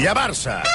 Llevar-se.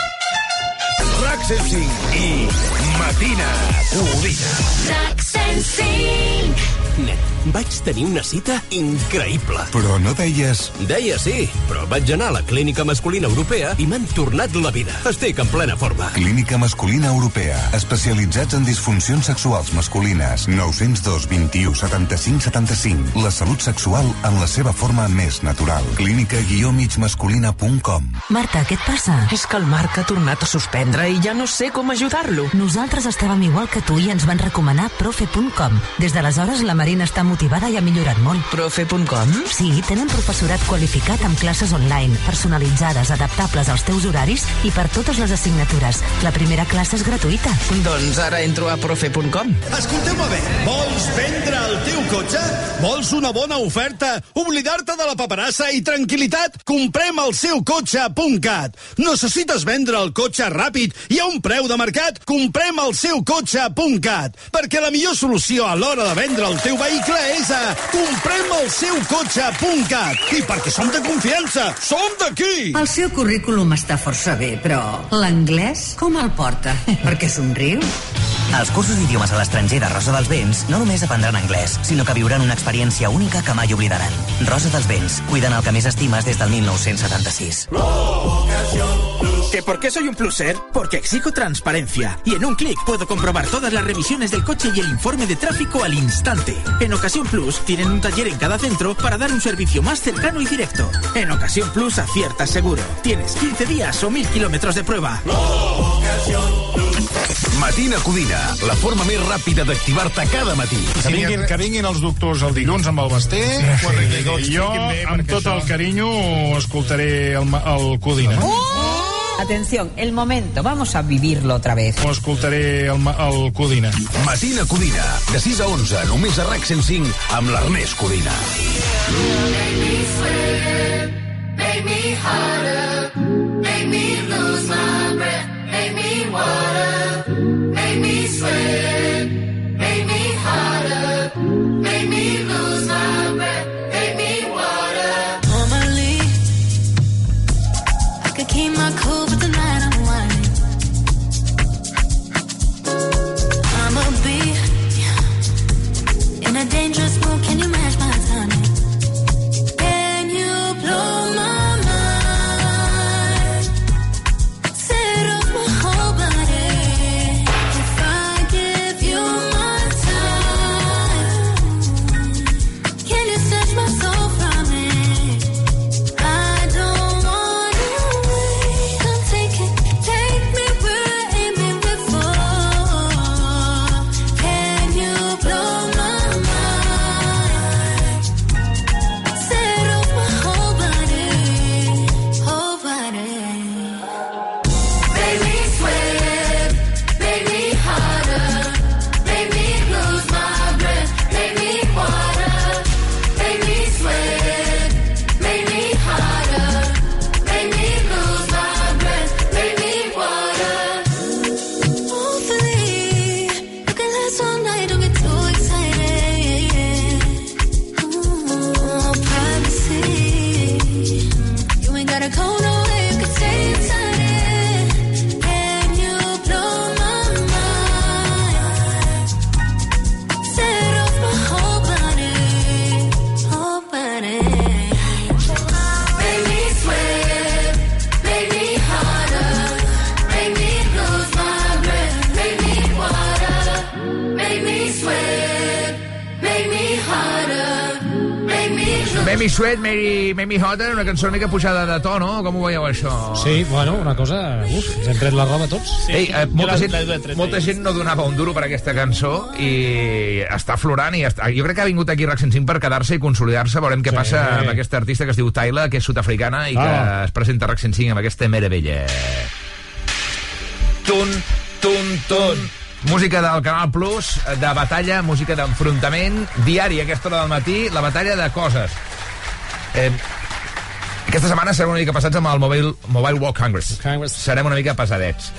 Vaig tenir una cita increïble. Però no deies... Deia sí, però vaig anar a la Clínica Masculina Europea i m'han tornat la vida. Estic en plena forma. Clínica Masculina Europea. Especialitzats en disfuncions sexuals masculines. 902 21 75 75. La salut sexual en la seva forma més natural. Clínica-migmasculina.com Marta, què et passa? És que el Marc ha tornat a suspendre i ja no sé com ajudar-lo. Nosaltres estàvem igual que tu i ens van recomanar profe.com. Des d'aleshores la Marina està motivada i ha millorat molt. Profe.com? Sí, tenen professorat qualificat amb classes online, personalitzades, adaptables als teus horaris i per totes les assignatures. La primera classe és gratuïta. Doncs ara entro a profe.com. Escolteu-me bé, vols vendre el teu cotxe? Vols una bona oferta? Oblidar-te de la paperassa i tranquil·litat? Comprem el seu cotxe.cat. Necessites vendre el cotxe ràpid i a un preu de mercat? Comprem el seu cotxe.cat. Perquè la millor solució a l'hora de vendre el teu vehicle és a comprem el seu cotxe.cat. I perquè som de confiança, som d'aquí! El seu currículum està força bé, però l'anglès com el porta? Perquè somriu? Als cursos d'idiomes a l'estranger de Rosa dels Vents no només aprendran anglès, sinó que viuran una experiència única que mai oblidaran. Rosa dels Vents, cuiden el que més estimes des del 1976. ¿Que por qué soy un pluser? Porque exijo transparencia. Y en un clic puedo comprobar todas las revisiones del coche y el informe de tráfico al instante. En Ocasión Plus tienen un taller en cada centro para dar un servicio más cercano y directo. En Ocasión Plus aciertas seguro. Tienes 15 días o 1000 kilómetros de prueba. Matina Codina, la forma més ràpida d'activar-te cada matí. Que vinguin, que vinguin els doctors el dilluns amb el Basté. Que ho I jo, amb tot això- el carinyo, escoltaré el, el Codina. Atención, el momento, vamos a vivirlo otra vez. O escoltaré el, ma- el Codina. Matina Codina, de 6 a 11, només a RAC 105, amb l'Ernest Codina. Me Sweat, Make Me Hotter, una cançó una mica pujada de to, no? Com ho veieu, això? Sí, bueno, una cosa... Uf, ens hem tret la roba tots. Ei, eh, molta, gent, tret molta gent no donava un duro per aquesta cançó i està florant i està... jo crec que ha vingut aquí Rack 105 per quedar-se i consolidar-se veurem què Sí. passa amb aquesta artista que es diu Tyla que és sud-africana i que Ah. es presenta a Rack 105 amb aquesta meravella Tun, tun, tun Música del Canal Plus, de batalla, música d'enfrontament, diari a aquesta hora del matí, la batalla de coses. Eh, aquesta setmana serem una mica passats amb el Mobile, Mobile World Congress. Congress. Serem una mica pesadets.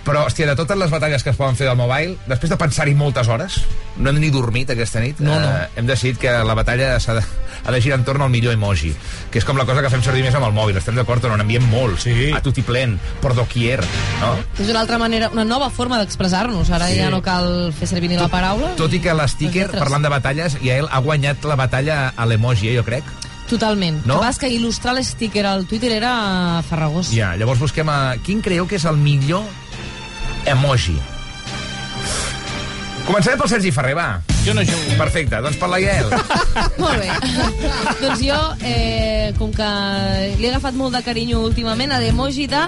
Però, hòstia, de totes les batalles que es poden fer del mobile, després de pensar-hi moltes hores, no hem ni dormit aquesta nit, No, no. Eh, hem decidit que la batalla s'ha de, ha de girar entorn al millor emoji, que és com la cosa que fem servir més amb el mòbil. Estem d'acord o no? N'enviem molt. Sí. A tutiplén, per doquier, no? És una altra manera, una nova forma d'expressar-nos. Ara Sí. ja no cal fer servir ni la paraula. Tot i que l'sticker, parlant de batalles, i ell ha guanyat la batalla a l'emoji, eh, jo crec. Totalment. No? El que il·lustrar l'sticker al Twitter era farragós. Ja, llavors busquem a... Quin creieu que és el millor emoji? Començarem pel Sergi Ferrer, va. Jo no jugo. Perfecte, doncs per la Yael. Molt bé. doncs jo, eh, com que li he agafat molt de carinyo últimament, a l'emoji de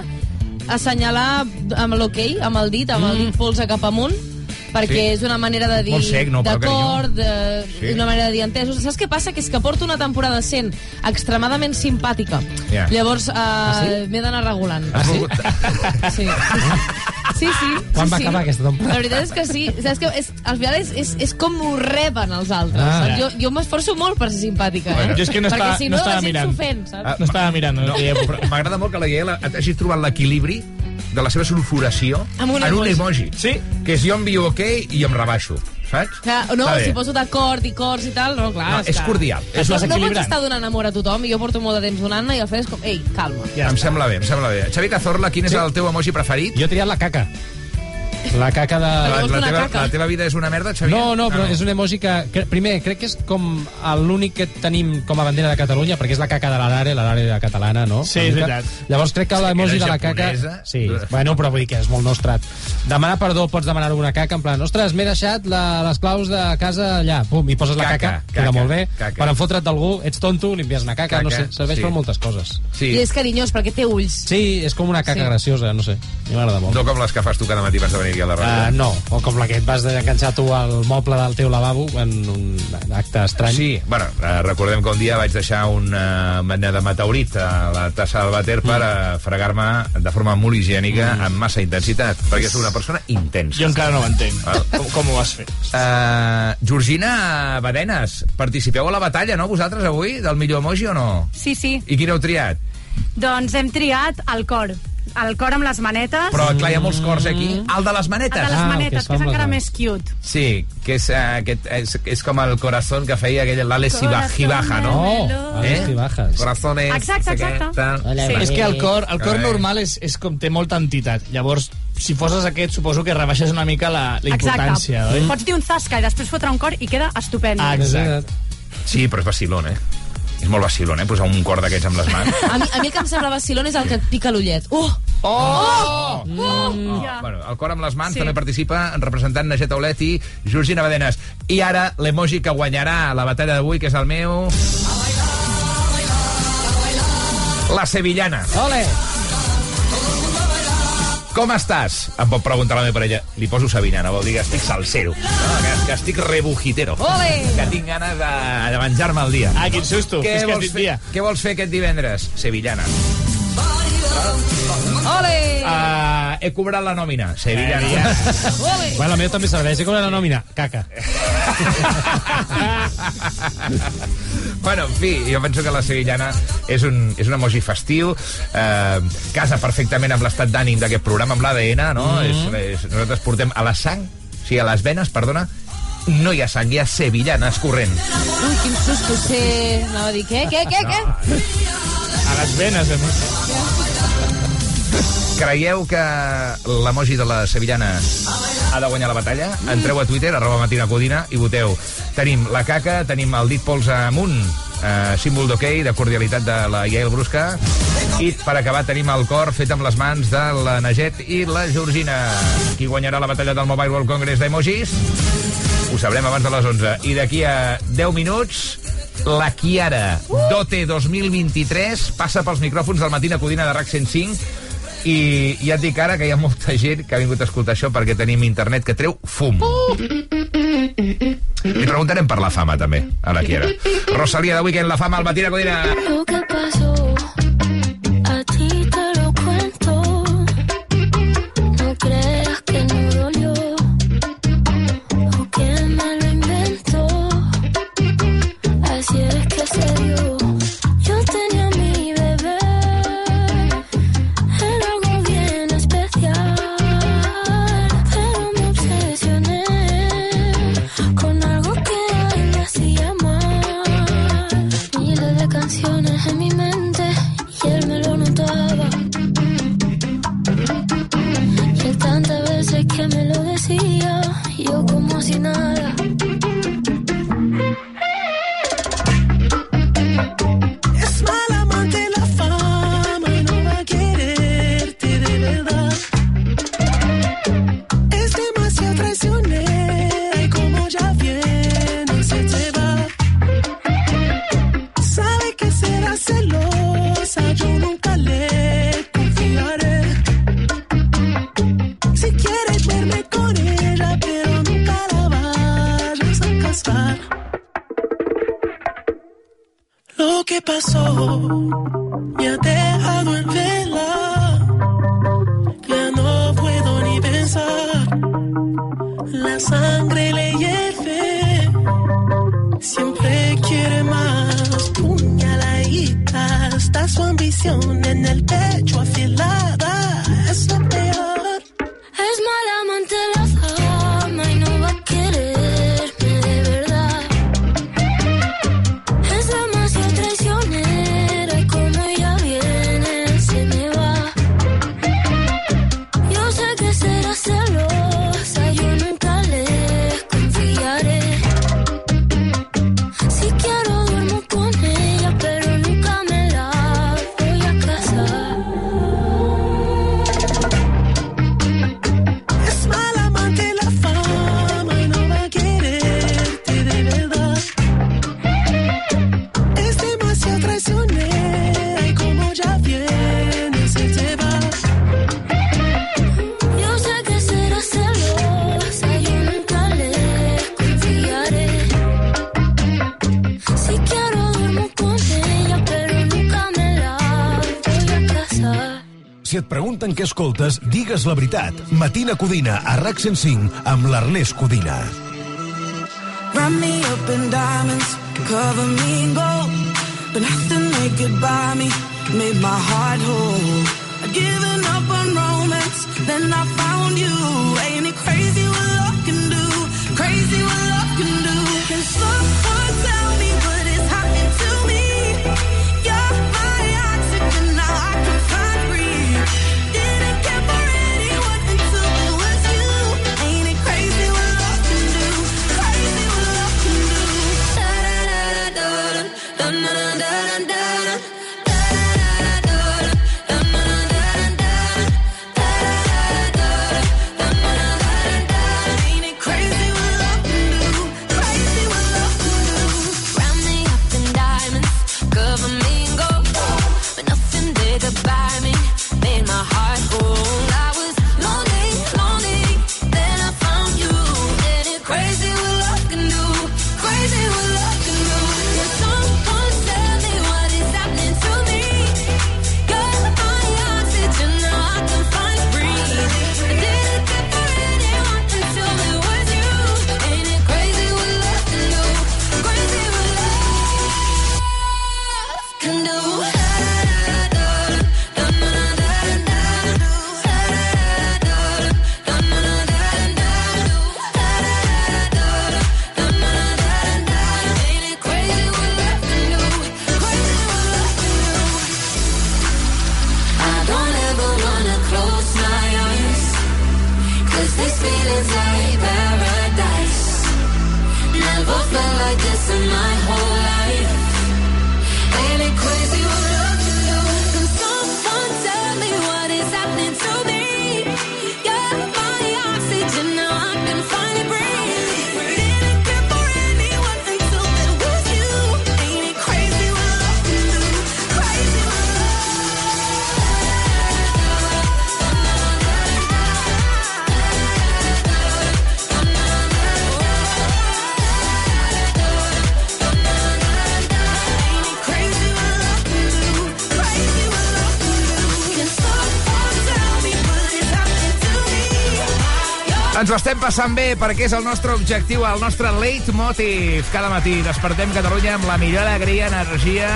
assenyalar amb l'ok, amb el dit, amb el dit polze cap amunt, perquè Sí. és una manera de dir sec, no, d'acord, de, Sí. una manera de dir entesos. Saps què passa? Que és que porto una temporada sent extremadament simpàtica. Ja. Llavors, eh, Ah, sí? m'he d'anar regulant. Has sí? Sí, sí, sí. sí Quan sí, va sí. acabar aquesta temporada? La veritat és que sí. Saps que és, al final és, és, és com ho reben els altres. Ah. saps? jo jo m'esforço molt per ser simpàtica. Eh? Jo és que no Perquè estava- si no no, estava la gent mirant. s'ofèn, saps? Ah, No estava mirant, no, No, M'agrada molt que la Yael hagi trobat l'equilibri de la seva sulfuració Amb un en un emoji. emoji. Sí? Que és jo envio ok i em rebaixo, saps? Clar, no, Està si poso d'acord i cors i tal, no, clar. No, és que- cordial. És no, no pots estar donant amor a tothom, i jo porto molt de temps donant-ne, i al final és com, ei, calma. Ja em sembla bé, em sembla bé. Xavi Cazorla, quin és Sí. el teu emoji preferit? Jo he triat la caca. La caca de... La, la, teva, la teva vida és una merda, Xavier? No, no, però Ah, és un emoji que, que... Primer, crec que és com l'únic que tenim com a bandera de Catalunya, perquè és la caca de l'Arare, l'Arare catalana, no? Sí, és veritat. Llavors crec que l'emoji de la caca... Sí, bueno, però vull dir que és molt nostrat. Demanar perdó, pots demanar una caca, en plan, ostres, m'he deixat la, les claus de casa allà, pum, i poses la Caca, caca, caca, queda molt bé. caca. Per enfotre't d'algú, ets tonto, li envies una caca, Caca, no sé, serveix sí. per moltes coses. Sí. I és carinyós, perquè té ulls. Sí, és com una caca Sí. graciosa, no sé, m'agrada molt. No com les que fas tu cada matí abans de venir aquí a la ràdio. Uh, no, o com la que et vas enganxar tu al moble del teu lavabo en un acte estrany. Sí, bueno, eh, recordem que un dia vaig deixar una mena de meteorit a la tassa del vàter per eh, fregar-me de forma molt higiènica amb massa intensitat, perquè soc una persona intensa. Jo encara no ho entenc. Val. Com, com ho vas fer? Uh, Georgina Badenes, participeu a la batalla, no, vosaltres, avui, del millor emoji o no? Sí, sí. I quin heu triat? Doncs hem triat el cor. El cor amb les manetes. Però, clar, hi ha molts cors eh, aquí. El de les manetes. El de les manetes, que és encara més cute. Sí, que és, uh, aquest, és, és com el corazón que feia aquell l'Alex Gibaja, no? Oh, Alex Gibajas. Corazones... Exacte, exacte. tal. Sí. És que el cor, el cor Eh. normal és, és com té molta entitat. Llavors, si foses aquest, suposo que rebaixes una mica la, la importància, Exacte. oi? Pots dir un zasca i després fotre un cor i queda estupend. Ah, exacte. Sí, però és vacilón, eh? És molt vacilón, eh? Posar un cor d'aquests amb les mans. A mi, a mi el que em sembla vacilón és el que et pica l'ullet. Uh! Oh! Oh! Oh! Ja. Bueno, el cor amb les mans Sí. també participa en representant Naget Aulet i Georgina Badenes. I ara l'emoji que guanyarà la batalla d'avui, que és el meu... La sevillana. Ole! Com estàs? Em pot preguntar la meva parella. Li poso sevillana, vol dir que estic salsero. No, que, que estic rebujitero. Ole! Que tinc ganes de, de menjar-me el dia. Ah, quin susto. Què És que vols, fer, dia. què vols fer aquest divendres? Sevillana. Ole! Uh, he cobrat la nòmina. Sevillana. Ole! Bueno, la meva també serveix, com la nòmina? Caca. Bueno, en fi, jo penso que la sevillana és un, és un emoji festiu, eh, casa perfectament amb l'estat d'ànim d'aquest programa, amb l'ADN, no? Mm -hmm. és, és, nosaltres portem a la sang, o sigui, a les venes, perdona, no hi ha sang, hi ha sevillana escorrent. Ui, quin susto, sé... Anava a dir, què, què, què, què? A les venes, a més. Creieu que l'emoji de la sevillana ha de guanyar la batalla? Entreu a Twitter, arroba Matina Codina, i voteu. Tenim la caca, tenim el dit pols amunt, eh, símbol d'hoquei, okay, de cordialitat de la Yael Brusca. I per acabar tenim el cor fet amb les mans de la Naget i la Georgina. Qui guanyarà la batalla del Mobile World Congress d'emojis? Ho sabrem abans de les 11. I d'aquí a 10 minuts, la Kiara, uh! DOTE 2023, passa pels micròfons del matí a Codina de RAC 105 i ja et dic ara que hi ha molta gent que ha vingut a escoltar això perquè tenim internet que treu fum. Uh! I preguntarem per la fama, també, a la Quiera. Rosalia de Weekend, la fama al matí de Codina. Lo que pasó en el. que escoltes, digues la veritat. Matina Codina, a RAC 105, amb l'Ernest Codina. Run me up in diamonds, cover me in gold But nothing they could buy me made my heart whole I'd given up on romance, then I found you Ens ho estem passant bé perquè és el nostre objectiu, el nostre leitmotiv. Cada matí despertem Catalunya amb la millor alegria, energia,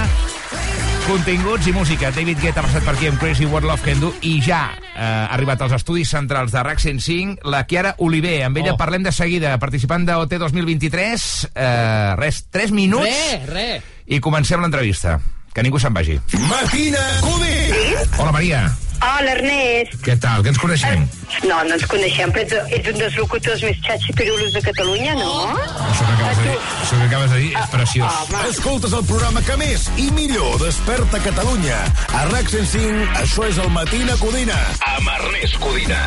continguts i música. David Guetta ha passat per aquí amb Crazy What Love Can Do i ja eh, ha arribat als estudis centrals de RAC 105 la Chiara Oliver. Amb ella Oh. parlem de seguida, participant de OT 2023. Eh, res, 3 minuts Re, re. i comencem l'entrevista. Que ningú se'n vagi. Matina Codit! Hola, Maria. Hola, Ernest. Què tal? Que ens coneixem? No, no ens coneixem, però ets, ets un dels locutors més xatxipirulos de Catalunya, no? Això que acabes de dir, això que acabes de dir és preciós. Escoltes el programa que més i millor desperta Catalunya. A RAC 105, això és el Matina Codina. Amb Ernest Codina.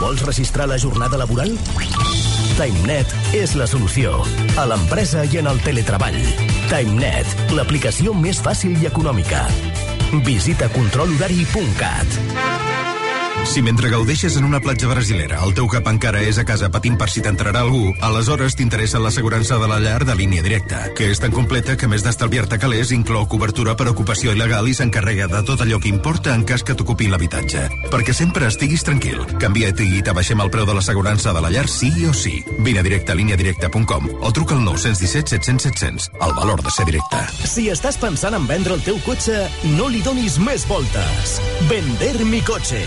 Vols registrar la jornada laboral? TimeNet és la solució. A l'empresa i en el teletreball. TimeNet, l'aplicació més fàcil i econòmica. Visita controlhorari.cat. Si mentre gaudeixes en una platja brasilera el teu cap encara és a casa patint per si t'entrarà algú, aleshores t'interessa l'assegurança de la llar de línia directa, que és tan completa que més d'estalviar-te calés inclou cobertura per ocupació il·legal i s'encarrega de tot allò que importa en cas que t'ocupi l'habitatge. Perquè sempre estiguis tranquil. Canvia't i t'abaixem el preu de l'assegurança de la llar sí o sí. Vine a directe a líniadirecta.com o truca al 917 700 700. El valor de ser directe. Si estàs pensant en vendre el teu cotxe, no li donis més voltes. Vender mi cotxe.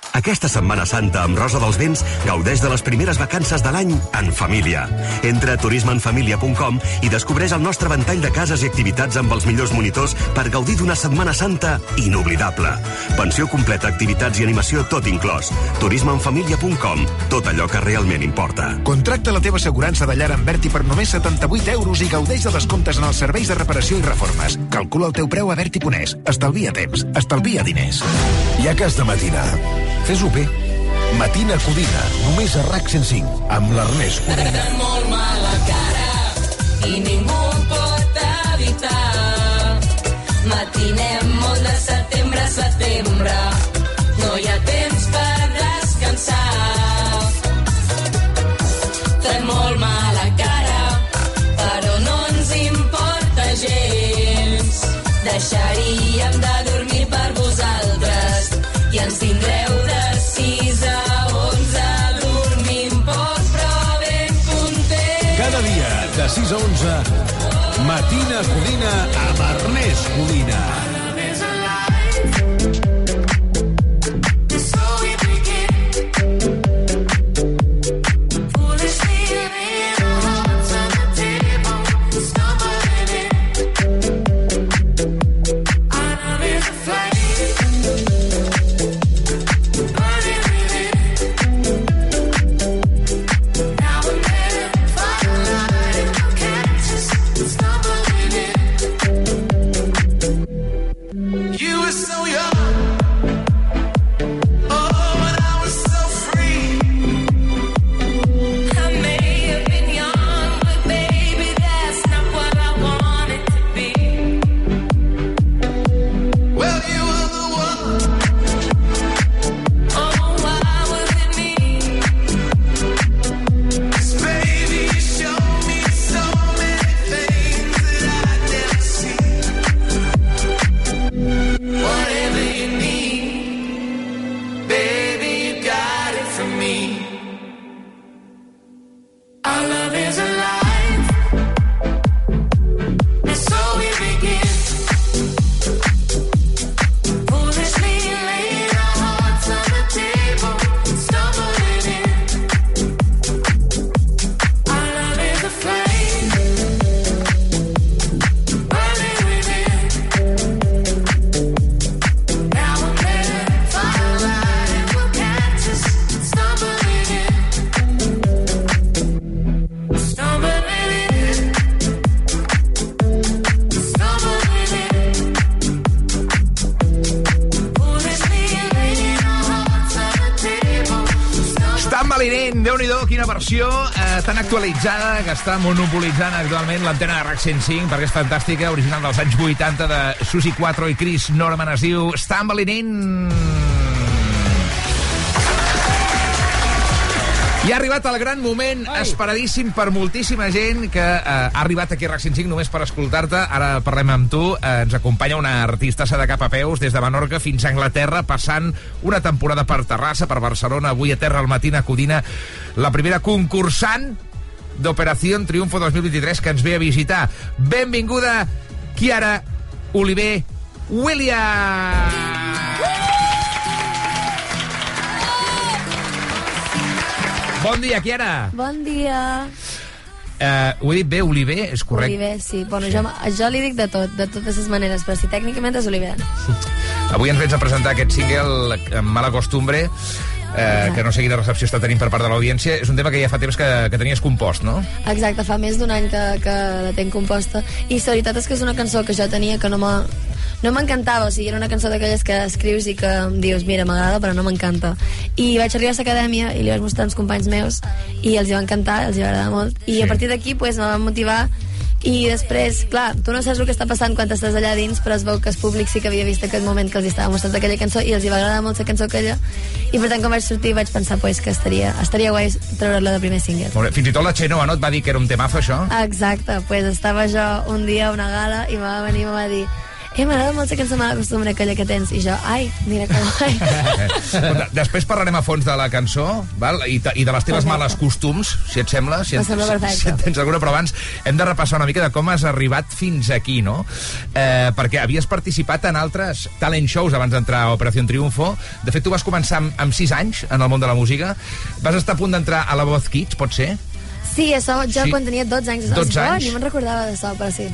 Aquesta Setmana Santa amb Rosa dels Vents gaudeix de les primeres vacances de l'any en família. Entra a turismeenfamilia.com i descobreix el nostre ventall de cases i activitats amb els millors monitors per gaudir d'una Setmana Santa inoblidable. Pensió completa, activitats i animació tot inclòs. turismeenfamilia.com. Tot allò que realment importa. Contracta la teva assegurança de llar amb Berti per només 78 euros i gaudeix de descomptes en els serveis de reparació i reformes. Calcula el teu preu a Berti.es. Estalvia temps, estalvia diners. Ja que has de matinar, fes-ho bé. Matina Codina, només a RAC 105, amb l'Ernest Codina. molt mala cara i ningú pot evitar. Matinem molt de setembre a setembre. No hi ha temps per descansar. Fem molt mala cara, però no ens importa gens. Deixaríem de de 6 a 11, Matina Codina amb Ernest Codina. Actualitzada que està monopolitzant actualment l'antena de RAC 105 perquè és fantàstica, original dels anys 80 de Susi 4 i Chris Norman es diu Estan malinent I ha arribat el gran moment esperadíssim per moltíssima gent que eh, ha arribat aquí a RAC 105 només per escoltar-te. Ara parlem amb tu. Eh, ens acompanya una artista de cap a peus des de Menorca fins a Anglaterra, passant una temporada per Terrassa, per Barcelona, avui a Terra al matí a Codina, la primera concursant d'Operació Triunfo 2023 que ens ve a visitar. Benvinguda, Kiara Oliver Williams! Bon dia, Kiara. Bon dia. Uh, ho he dit bé, Oliver, és correcte? Oliver, sí. Bueno, jo, jo li dic de tot, de totes les maneres, però si tècnicament és Oliver. Avui ens vens a presentar aquest single amb mala costumbre, eh, que no sé quina recepció està tenint per part de l'audiència. És un tema que ja fa temps que, que tenies compost, no? Exacte, fa més d'un any que, que la tenc composta. I la veritat és que és una cançó que jo tenia que no m'ha no m'encantava, o sigui, era una cançó d'aquelles que escrius i que em dius, mira, m'agrada, però no m'encanta. I vaig arribar a l'acadèmia i li vaig mostrar uns companys meus i els hi va encantar, els hi va agradar molt. I Sí. a partir d'aquí pues, me va motivar i després, clar, tu no saps el que està passant quan estàs allà dins, però es veu que el públic sí que havia vist aquest moment que els estava mostrant aquella cançó i els hi va agradar molt la cançó aquella i per tant quan vaig sortir vaig pensar pues, que estaria, estaria guai treure-la de primer single. Fins i tot la Xenoa, no? Et va dir que era un temazo, això? Exacte, pues estava jo un dia a una gala i va venir i va dir eh, m'agrada molt cançó mala costumbre aquella que tens i jo, ai, mira que guai Escolta, Després parlarem a fons de la cançó val? I, i de les teves Perfecte. males costums, si et sembla. Si, Em sembla si, si en tens alguna, però abans hem de repassar una mica de com has arribat fins aquí, no? Eh, perquè havies participat en altres talent shows abans d'entrar a Operació Triunfo. De fet, tu vas començar amb, amb 6 anys en el món de la música. Vas estar a punt d'entrar a la Voz Kids, pot ser? Sí, això jo Sí. quan tenia 12 anys 12 jo anys? ni me'n recordava d'això, però Sí,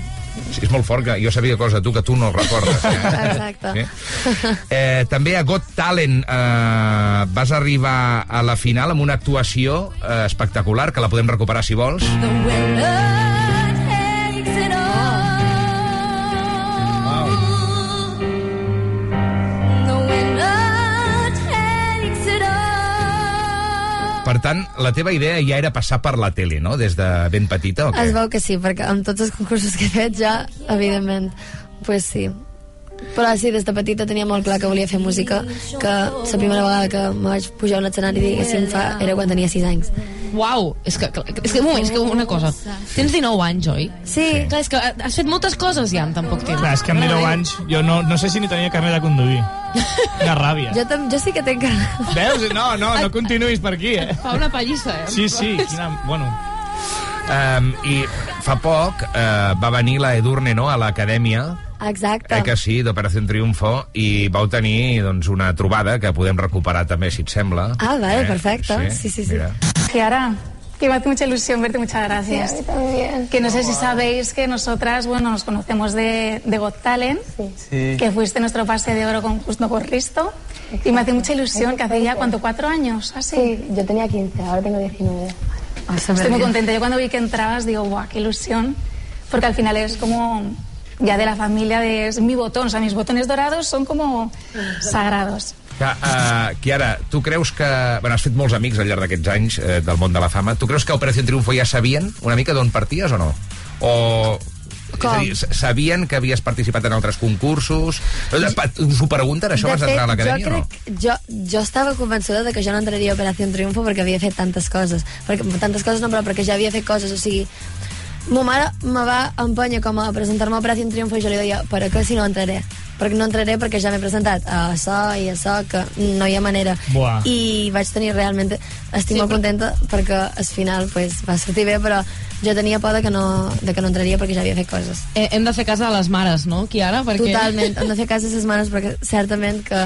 és molt fort, que jo sabia coses de tu que tu no recordes. Eh? Exacte. Sí. Eh, també a Got Talent eh, vas arribar a la final amb una actuació eh, espectacular, que la podem recuperar si vols. Per tant, la teva idea ja era passar per la tele, no?, des de ben petita, o què? Es veu que sí, perquè amb tots els concursos que he fet ja, evidentment, pues sí. Però sí, des de petita tenia molt clar que volia fer música, que la primera vegada que me vaig pujar a un escenari, diguéssim, fa, era quan tenia 6 anys. Uau, és que, és que un moment, és que una cosa. Tens 19 anys, oi? Sí. Clar, és que has fet moltes coses ja en tan poc temps. Clar, és que amb 19 anys jo no, no sé si ni tenia carnet de conduir. Una ràbia. Jo, tam, jo sí que tenc carnet. Veus? No, no, no continuïs per aquí, eh? Fa una pallissa, eh? Sí, sí, quina... Bueno, Um, I fa poc uh, va venir la Edurne, no?, a l'acadèmia, Exacte. eh, que sí, d'Operació Triunfo, i vau tenir doncs, una trobada que podem recuperar també, si et sembla. Ah, vale, Eh, perfecto. Sí, sí, sí. Mira. Kiara, que me hace mucha ilusión verte, muchas gracias. Sí, a mí también. Que no sé si sabéis que nosotras, bueno, nos conocemos de, de Got Talent, que fuiste nuestro pase de oro con Justo con Risto, y me hace mucha ilusión que hace ya, ¿cuánto? ¿Cuatro años? Así. Sí, yo tenía 15, ahora tengo 19. Estoy muy contenta. Yo cuando vi que entrabas digo, guau, qué ilusión, porque al final es como ya de la familia, de, es mi botón, o sea, mis botones dorados son como sagrados. Que, uh, Kiara, tu creus que... Bueno, has fet molts amics al llarg d'aquests anys eh, del món de la fama. Tu creus que Operació Triunfo ja sabien una mica d'on parties o no? O... És a dir, sabien que havies participat en altres concursos? Eh, Us ho pregunten, això, abans d'entrar a l'acadèmia jo o no? crec, jo, jo estava convençuda de que jo no entraria a Operació Triunfo perquè havia fet tantes coses. Perquè, tantes coses no, però perquè ja havia fet coses, o sigui... Ma mare me va empènyer com a presentar-me a Operació Triunfo i jo li deia, per què si no entraré? Perquè no entraré perquè ja m'he presentat a això i a això, que no hi ha manera. Buah. I vaig tenir realment... Estic Sí, molt però- contenta perquè al final pues, va sortir bé, però jo tenia por de que, no, de que no entraria perquè ja havia fet coses. Eh, hem de fer cas a les mares, no, Kiara? Perquè... Totalment, hem de fer cas a les mares perquè certament que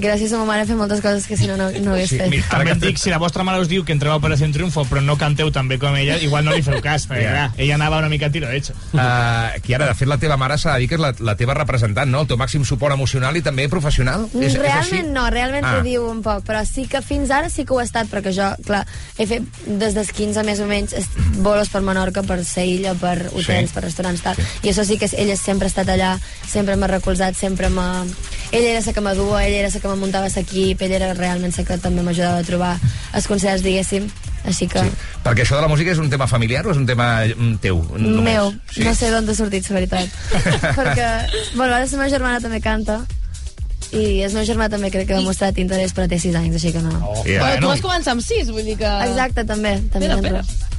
gràcies a ma mare he fet moltes coses que si no no, no hagués fet. també et dic, si la vostra mare us diu que entreu a Operació Triunfo però no canteu tan bé com ella, igual no li feu cas, perquè Ja. clar, ella anava una mica a tiro d'hecho. Uh, Kiara, de fet, la teva mare s'ha de dir que és la, la teva representant, no? El teu màxim suport emocional i també professional? És, és així? realment no, realment Ah. ah. diu un poc, però sí que fins ara sí que ho he estat, perquè jo, clar, he fet des dels 15 més o menys bolos per Menorca, per ser illa, per hotels, Sí. per restaurants, tal. I això sí que és- ella sempre ha estat allà, sempre m'ha recolzat, sempre m'ha... Ella era la que m'adua, ella era la que me muntava l'equip, ella era realment la que també m'ajudava a trobar els concerts, diguéssim. Així que... Sí. Perquè això de la música és un tema familiar o és un tema mm, teu? només? Meu, Sí. no sé d'on ha sortit, la veritat. Perquè, bueno, ara la meva germana també canta, i el meu germà també crec que ha demostrat interès, però té 6 anys, així que no. Oh. Però tu vas començar amb 6, vull dir que... Exacte, també. també Espera, sempre.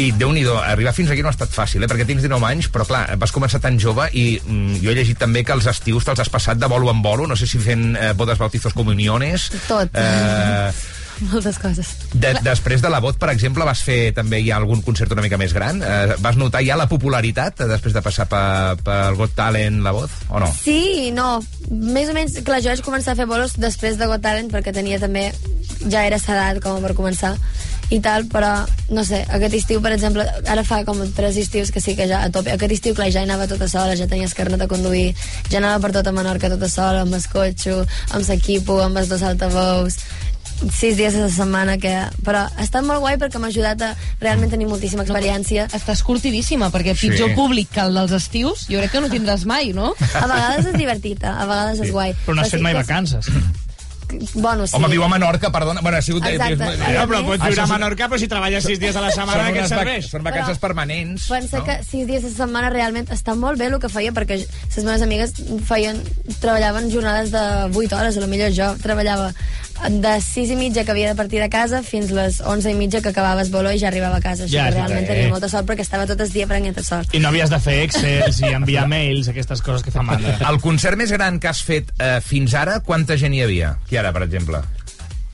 I déu nhi arribar fins aquí no ha estat fàcil, eh? perquè tens 19 anys, però clar, vas començar tan jove i mm, jo he llegit també que els estius te'ls has passat de bolo en bolo, no sé si fent eh, bodes, bautizos, comuniones... Tot. Eh, Moltes coses. de, després de la vot, per exemple, vas fer també ja algun concert una mica més gran? Eh, vas notar ja la popularitat eh, després de passar pel pel Got Talent, la voz, o no? Sí no. Més o menys, clar, jo vaig començar a fer bolos després de Got Talent perquè tenia també... Ja era sedat com per començar i tal, però no sé, aquest estiu, per exemple, ara fa com tres estius que sí que ja a tope. Aquest estiu, clar, ja hi anava tota sola, ja tenies carnet de conduir, ja anava per tota Menorca tota sola, amb el cotxe, amb l'equipo, amb els dos altaveus, sis dies a la setmana que... però ha estat molt guai perquè m'ha ajudat a realment tenir moltíssima experiència Estàs curtidíssima, perquè pitjor Sí. públic que el dels estius, jo crec que no tindràs mai, no? a vegades és divertit, a vegades és guai Però no has sí fet mai vacances. Bueno, sí Home, viu a Menorca, perdona. Bueno, ha sigut... Exacte. No, però pots viure a Menorca, però si treballes sis dies a la setmana, què serveix? Són vacances permanents. Pensa no? que sis dies a la setmana realment està molt bé el que feia perquè les meves amigues feien, treballaven jornades de 8 hores, a lo millor jo treballava de 6 i mitja que havia de partir de casa fins les 11 i mitja que acabava el bolo i ja arribava a casa. Ja, que sí, realment eh. tenia molta sort perquè estava tot el dia prenent sol. I no havies de fer Excel i enviar mails, aquestes coses que fan mandra. El concert més gran que has fet eh, fins ara, quanta gent hi havia? Qui ara, per exemple?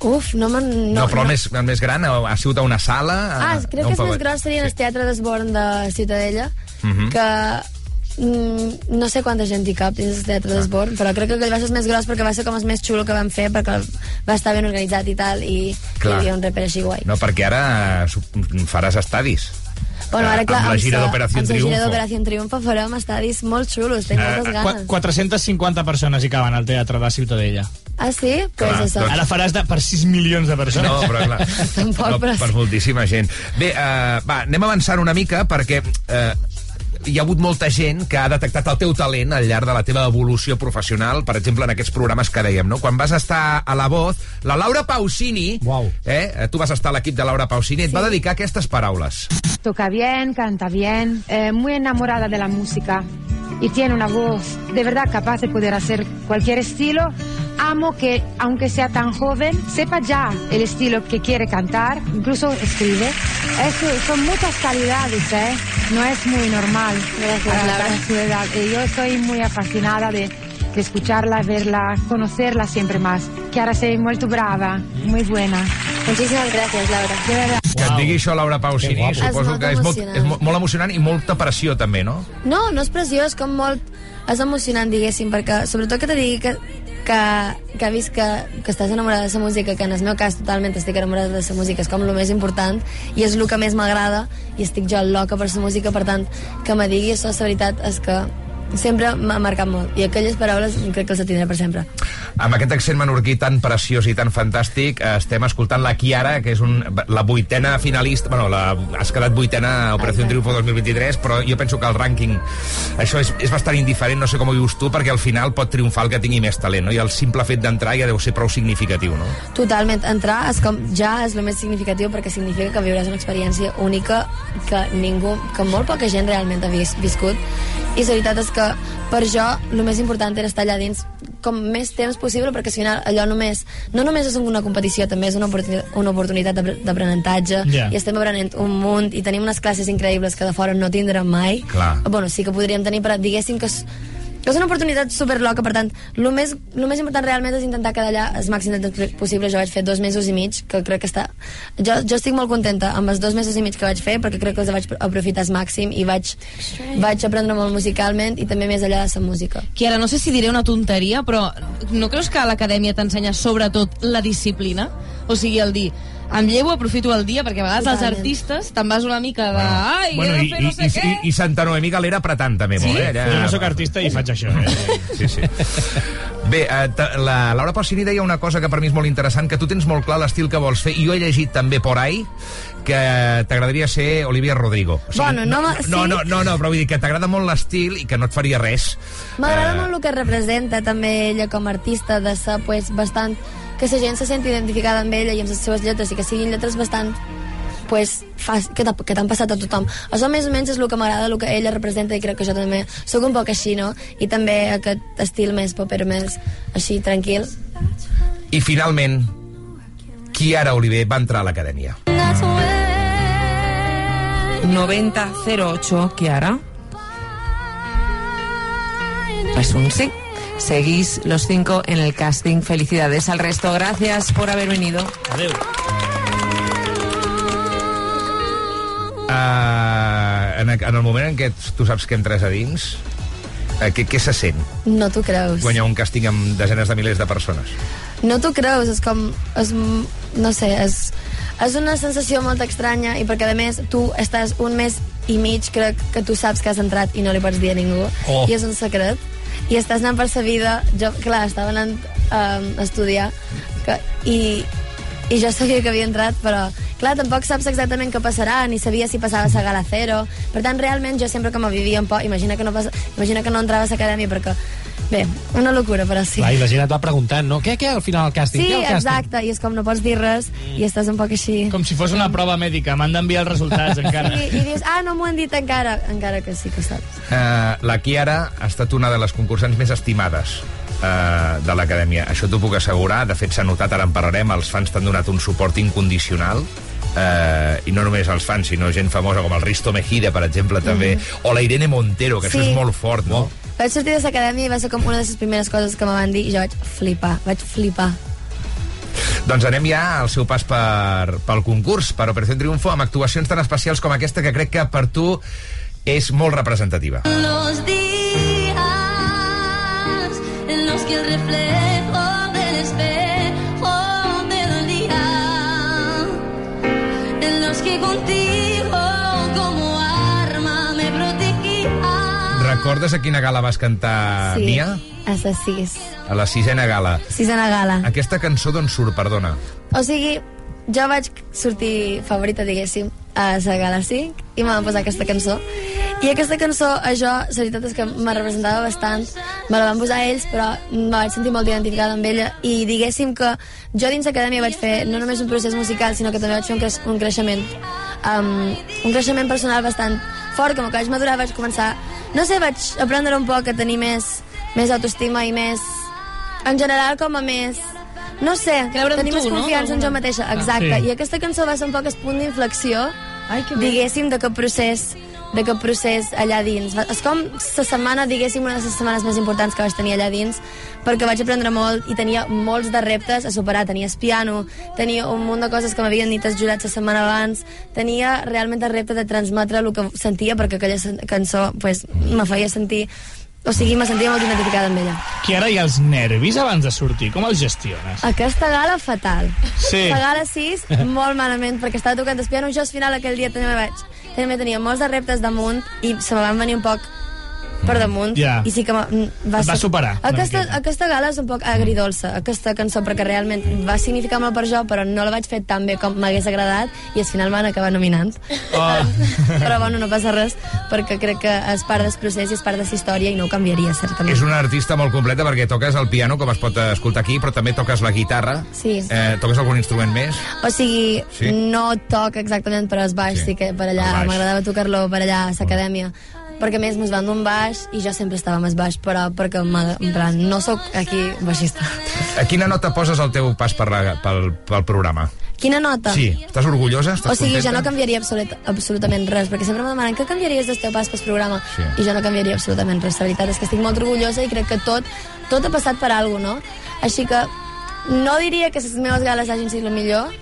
Uf, no me'n... No, però el més, el més gran ha, ha sigut a una sala? Ah, a- crec a un que és més gros seria el Teatre d'Esborn de Ciutadella, Mhm. que mm, no sé quanta gent hi cap dins el Teatre d'Esborn, però crec que aquell va ser el més gros perquè va ser com el més xulo que vam fer, perquè va estar ben organitzat i tal, i Clar. hi havia un reper així guai. No, perquè ara eh, faràs estadis. Bueno, ara, Eh, clar, amb la gira d'Operació amb la gira Triunfo. d'Operació Triunfo farem estadis molt xulos, tinc moltes Qua- ganes. 450 persones hi caben al Teatre de Ciutadella. Ah, sí? Pues Clar, això. doncs- Ara faràs de, per 6 milions de persones. No, però clar, Tampoc, no, però per moltíssima gent. Bé, uh, va, anem avançant una mica perquè uh, hi ha hagut molta gent que ha detectat el teu talent al llarg de la teva evolució professional, per exemple, en aquests programes que dèiem, no? Quan vas estar a La Voz, la Laura Pausini, wow. eh, tu vas estar a l'equip de Laura Pausini, et va dedicar aquestes paraules. Toca bien, canta bien, eh, muy enamorada de la música y tiene una voz de verdad capaz de poder hacer cualquier estilo. Amo que, aunque sea tan joven, sepa ya el estilo que quiere cantar, incluso escribe. Es- son muchas calidades, ¿eh? No es muy normal Gracias, a- Laura. a su edad. Y yo estoy muy apasionada de, de escucharla, verla, conocerla siempre más. Chiara, sei molto brava, muy buena. Muchísimas gracias, Laura. De verdad. Que et digui això Laura Pausini, Que suposo que és molt, és molt, molt emocionant i molta pressió també, no? No, no és pressió, és com molt... És emocionant, diguéssim, perquè sobretot que te digui que, que, que ha vist que, que estàs enamorada de la música, que en el meu cas totalment estic enamorada de la música, és com el més important i és el que més m'agrada i estic jo loca per la música, per tant, que me digui això, la veritat és que sempre m'ha marcat molt i aquelles paraules crec que les tindré per sempre. Amb aquest accent menorquí tan preciós i tan fantàstic, eh, estem escoltant la Kiara, que és un, la vuitena finalista, bueno, la, has quedat vuitena a Operació Triunfo 2023, però jo penso que el rànquing, això és, és bastant indiferent, no sé com ho vius tu, perquè al final pot triomfar el que tingui més talent, no? i el simple fet d'entrar ja deu ser prou significatiu, no? Totalment, entrar és com, ja és el més significatiu perquè significa que viuràs una experiència única que ningú, que molt poca gent realment ha vis, viscut i la veritat és que per jo el més important era estar allà dins com més temps possible perquè al final allò només, no només és una competició també és una oportunitat, una oportunitat d'apre- d'aprenentatge Ja. i estem aprenent un munt i tenim unes classes increïbles que de fora no tindrem mai Clar. bueno, sí que podríem tenir però diguéssim que és, una oportunitat superloca, per tant, el més, el més important realment és intentar quedar allà el màxim de temps possible. Jo vaig fer dos mesos i mig, que crec que està... Jo, jo estic molt contenta amb els dos mesos i mig que vaig fer, perquè crec que els vaig aprofitar al màxim i vaig, vaig aprendre molt musicalment i també més allà de la música. Kiara, no sé si diré una tonteria, però no creus que a l'acadèmia t'ensenya sobretot la disciplina? O sigui, el dir, em llevo, aprofito el dia, perquè a vegades els Totalment. artistes te'n vas una mica de... Ai, Bueno, he i, de fer no sé i, què... i, i Santa Noemí Galera apretant també Sí? molt, eh? Jo no sóc artista i faig això, eh? Sí, sí. Bé, eh, la Laura Pausini deia una cosa que per mi és molt interessant, que tu tens molt clar l'estil que vols fer, i jo he llegit també por ahí que t'agradaria ser Olivia Rodrigo. O Bueno, no no, sí. no, no, no, però vull dir que t'agrada molt l'estil i que no et faria res. M'agrada Eh, molt el que representa també ella com a artista, de ser pues, bastant... que la gent se senti identificada amb ella i amb les seves lletres i que siguin lletres bastant pues, fas, que que t'han passat a tothom. Això més o menys és el que m'agrada, el que ella representa i crec que jo també sóc un poc així, no? I també aquest estil més popper, més així, tranquil. I finalment, Kiara Oliver va entrar a l'acadèmia. 9008, Kiara. Pues un sí. Seguís los cinco en el casting. Felicidades al resto. Gracias por haber venido. Adeu. Uh, en, en el moment en què tu saps que entres a dins, uh, què, què se sent? No t'ho creus. Guanyar un càsting amb desenes de milers de persones. No t'ho creus, és com... És, no sé, és, és una sensació molt estranya i perquè, a més, tu estàs un mes i mig, crec que tu saps que has entrat i no li pots dir a ningú. Oh. I és un secret. I estàs anant per sa vida... Jo, clar, estava anant um, a estudiar que, i, i jo sabia que havia entrat, però clar, tampoc saps exactament què passarà, ni sabia si passava a Gala Cero. Per tant, realment, jo sempre que me vivia un poc... Imagina que no, passa, imagina que no entrava a l'acadèmia, perquè... Bé, una locura, però sí. Clar, i la gent et va preguntant, no? Què, què al final del càsting? Sí, què al càsting? exacte, i és com no pots dir res i estàs un poc així. Com si fos una prova mèdica, m'han d'enviar els resultats encara. I, I dius, ah, no m'ho han dit encara, encara que sí que ho saps. Uh, la Kiara ha estat una de les concursants més estimades uh, de l'acadèmia. Això t'ho puc assegurar. De fet, s'ha notat, ara en parlarem, els fans t'han donat un suport incondicional. Uh, i no només els fans, sinó gent famosa com el Risto Mejide, per exemple, també, o la Irene Montero, que això Sí. és molt fort, no? Vaig sortir de l'acadèmia i va ser com una de les primeres coses que me van dir i jo vaig flipar, vaig flipar. Doncs anem ja al seu pas per, pel concurs, per Operació Triunfo, amb actuacions tan especials com aquesta que crec que per tu és molt representativa. Los días que el reflejo del espejo del día, en los que contigo como arma me protegía. Recordes a quina gala vas cantar, Sí, Nia? a les sis. A la sisena gala. Sisena gala. Aquesta cançó d'on surt, perdona? O sigui, jo vaig sortir favorita, diguéssim, a la gala 5 i me van posar aquesta cançó. I aquesta cançó, a jo, la veritat és que me representava bastant. Me la van posar ells, però me vaig sentir molt identificada amb ella. I diguéssim que jo dins l'acadèmia vaig fer no només un procés musical, sinó que també vaig fer un, creix un creixement um, un creixement personal bastant fort, com que vaig madurar, vaig començar... No sé, vaig aprendre un poc a tenir més, més autoestima i més... En general, com a més... No sé, Creure en tenir tu, més no? confiança en jo mateixa, Ah, exacte. sí. I aquesta cançó va ser un poc el punt d'inflexió, que diguéssim, d'aquest procés d'aquest procés allà dins. És com la setmana, diguéssim, una de les setmanes més importants que vaig tenir allà dins, perquè vaig aprendre molt i tenia molts de reptes a superar. Tenia el piano, tenia un munt de coses que m'havien dit els jurats la setmana abans, tenia realment el repte de transmetre el que sentia, perquè aquella cançó pues, me feia sentir... O sigui, me sentia molt identificada amb ella. Que ara hi ha els nervis abans de sortir, com els gestiones? Aquesta gala, fatal. Sí. La gala 6, molt malament, perquè estava tocant el piano. Jo, al final, aquell dia també vaig... També tenia molts de reptes damunt i se me van venir un poc per damunt Ja. i sí que va, va, Et va superar, aquesta, aquesta gala és un poc agridolça aquesta cançó perquè realment va significar molt per jo però no la vaig fer tan bé com m'hagués agradat i al final m'han acabat nominant Oh. però bueno, no passa res perquè crec que és part del procés i és part de la història i no ho canviaria certament És una artista molt completa perquè toques el piano, com es pot escoltar aquí, però també toques la guitarra. Sí. Eh, toques algun instrument més? O sigui, Sí? no toc exactament per al baix, sí, sí que per allà m'agradava tocar-lo per allà a l'acadèmia perquè a més mos van d'un baix i jo sempre estava més baix però perquè en plan, no sóc aquí baixista A quina nota poses el teu pas per la, pel, pel programa? quina nota? Sí, estàs orgullosa? Estàs o sigui, contenta? jo no canviaria absolut, absolutament res, perquè sempre me demanen què canviaries del teu pas pel programa? Sí. I jo no canviaria absolutament res. La veritat és que estic molt orgullosa i crec que tot, tot ha passat per alguna no? Així que no diria que les meves gales hagin sigut el millor,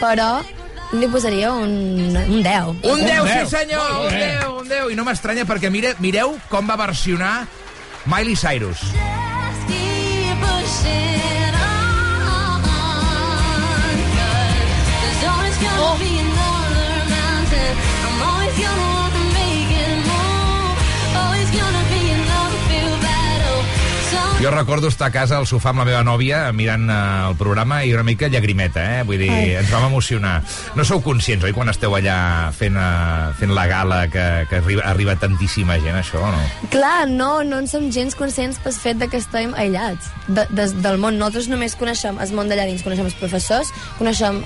però li posaria un, un 10. Un 10, Un sí 10. senyor! Un bé. 10, un 10. I no m'estranya perquè mire, mireu com va versionar Miley Cyrus. Keep Jo recordo estar a casa al sofà amb la meva nòvia mirant eh, el programa i una mica llagrimeta, eh? Vull dir, Ai. ens vam emocionar. No sou conscients, oi, quan esteu allà fent, uh, fent la gala que, que arriba, arriba tantíssima gent, això, o no? Clar, no, no en som gens conscients pel fet de que estem aïllats de, de, del món. Nosaltres només coneixem el món d'allà dins, coneixem els professors, coneixem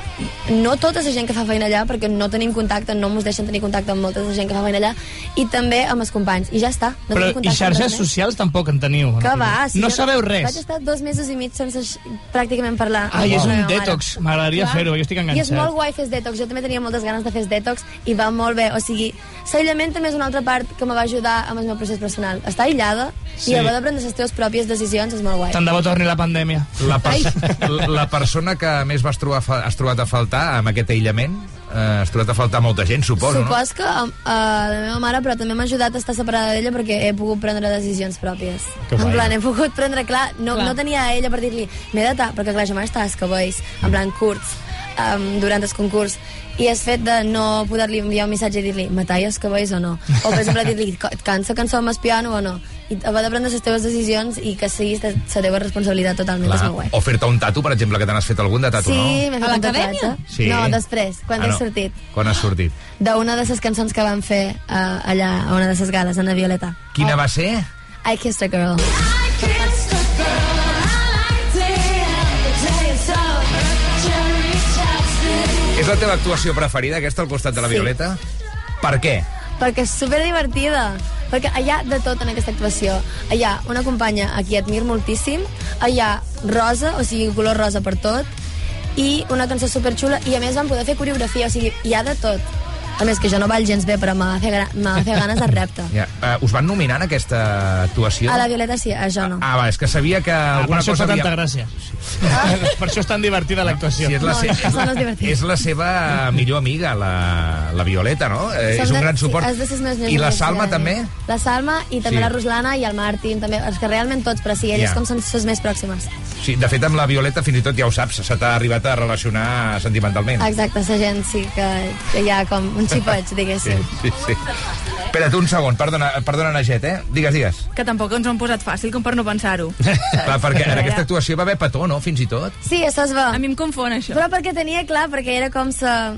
no tota la gent que fa feina allà, perquè no tenim contacte, no ens deixen tenir contacte amb molta gent que fa feina allà, i també amb els companys. I ja està. No Però tenim i xarxes socials tampoc en teniu. Que va, si no jo sabeu Vaig res. estar dos mesos i mig sense pràcticament parlar. Ai, és un detox. M'agradaria fer-ho, jo estic I és enganxat. molt guai fer detox. Jo també tenia moltes ganes de fer detox i va molt bé. O sigui, l'aïllament també és una altra part que me va ajudar amb el meu procés personal. Estar aïllada Sí. i haver de prendre les teves pròpies decisions és molt guai. Tant de bo torni la pandèmia. La, pers la persona que més vas trobar, has trobat a faltar amb aquest aïllament, eh, has trobat a faltar molta gent, suposo, Supos que uh, la meva mare, però també m'ha ajudat a estar separada d'ella perquè he pogut prendre decisions pròpies. Que en guai. plan, he pogut prendre, clar, no, Clar. no tenia a ella per dir-li, m'he de ta perquè clar, jo m'estava els cabells, en plan curts, um, durant el concurs, i el fet de no poder-li enviar un missatge i dir-li, me talles els cabells o no? O, per exemple, dir-li, "Co- et cansa cançó amb piano o no? I haver de prendre les teves decisions i que siguis de la teva responsabilitat totalment, és molt guai. O fer-te un tatu, per exemple, que te n'has fet algun de tatu, Sí, no? m'he fet A un l'acadèmia? tatuatge. Sí. No, després, quan Ah, he no. sortit. Quan has sortit? d'una de les cançons que van fer uh, allà a una de les gales, en la Violeta. Quina va ser? I Kissed a Girl. És la teva actuació preferida, aquesta, al costat de la Sí. Violeta? Per què? Perquè és super divertida. Perquè hi ha de tot en aquesta actuació. Hi ha una companya a qui admir moltíssim, hi ha rosa, o sigui, color rosa per tot, i una cançó superxula, i a més van poder fer coreografia, o sigui, hi ha de tot. A més, que jo no ball gens bé, però m'ha de fer, gra- m'ha de fer ganes de repte. Ja. Uh, us van nominar en aquesta actuació? A la Violeta sí, a jo no. Ah, va, és que sabia que Ah, per alguna això cosa fa tanta havia... gràcia. per això és tan divertida l'actuació. Sí, és la, No, se... això no és és la seva millor amiga, la, la Violeta, no? Eh, és Som un de- gran suport. Sí, és de meves I la Salma ja, també? La Salma i també Sí. la Ruslana i el Martín, també, els que realment tots, però sí, elles Ja. com són les més pròximes. Sí, de fet, amb la Violeta fins i tot ja ho saps, se t'ha arribat a relacionar sentimentalment. Exacte, la gent sí que, que hi ha com un xipoig, Sí, diguéssim. sí, sí. Espera't un segon, perdona, perdona Naget, eh? Digues, digues. Que tampoc ens ho han posat fàcil com per no pensar-ho. Clar, perquè en aquesta actuació va haver petó, no?, fins i tot. Sí, això es va. A mi em confon, això. Però perquè tenia clar, perquè era com sa,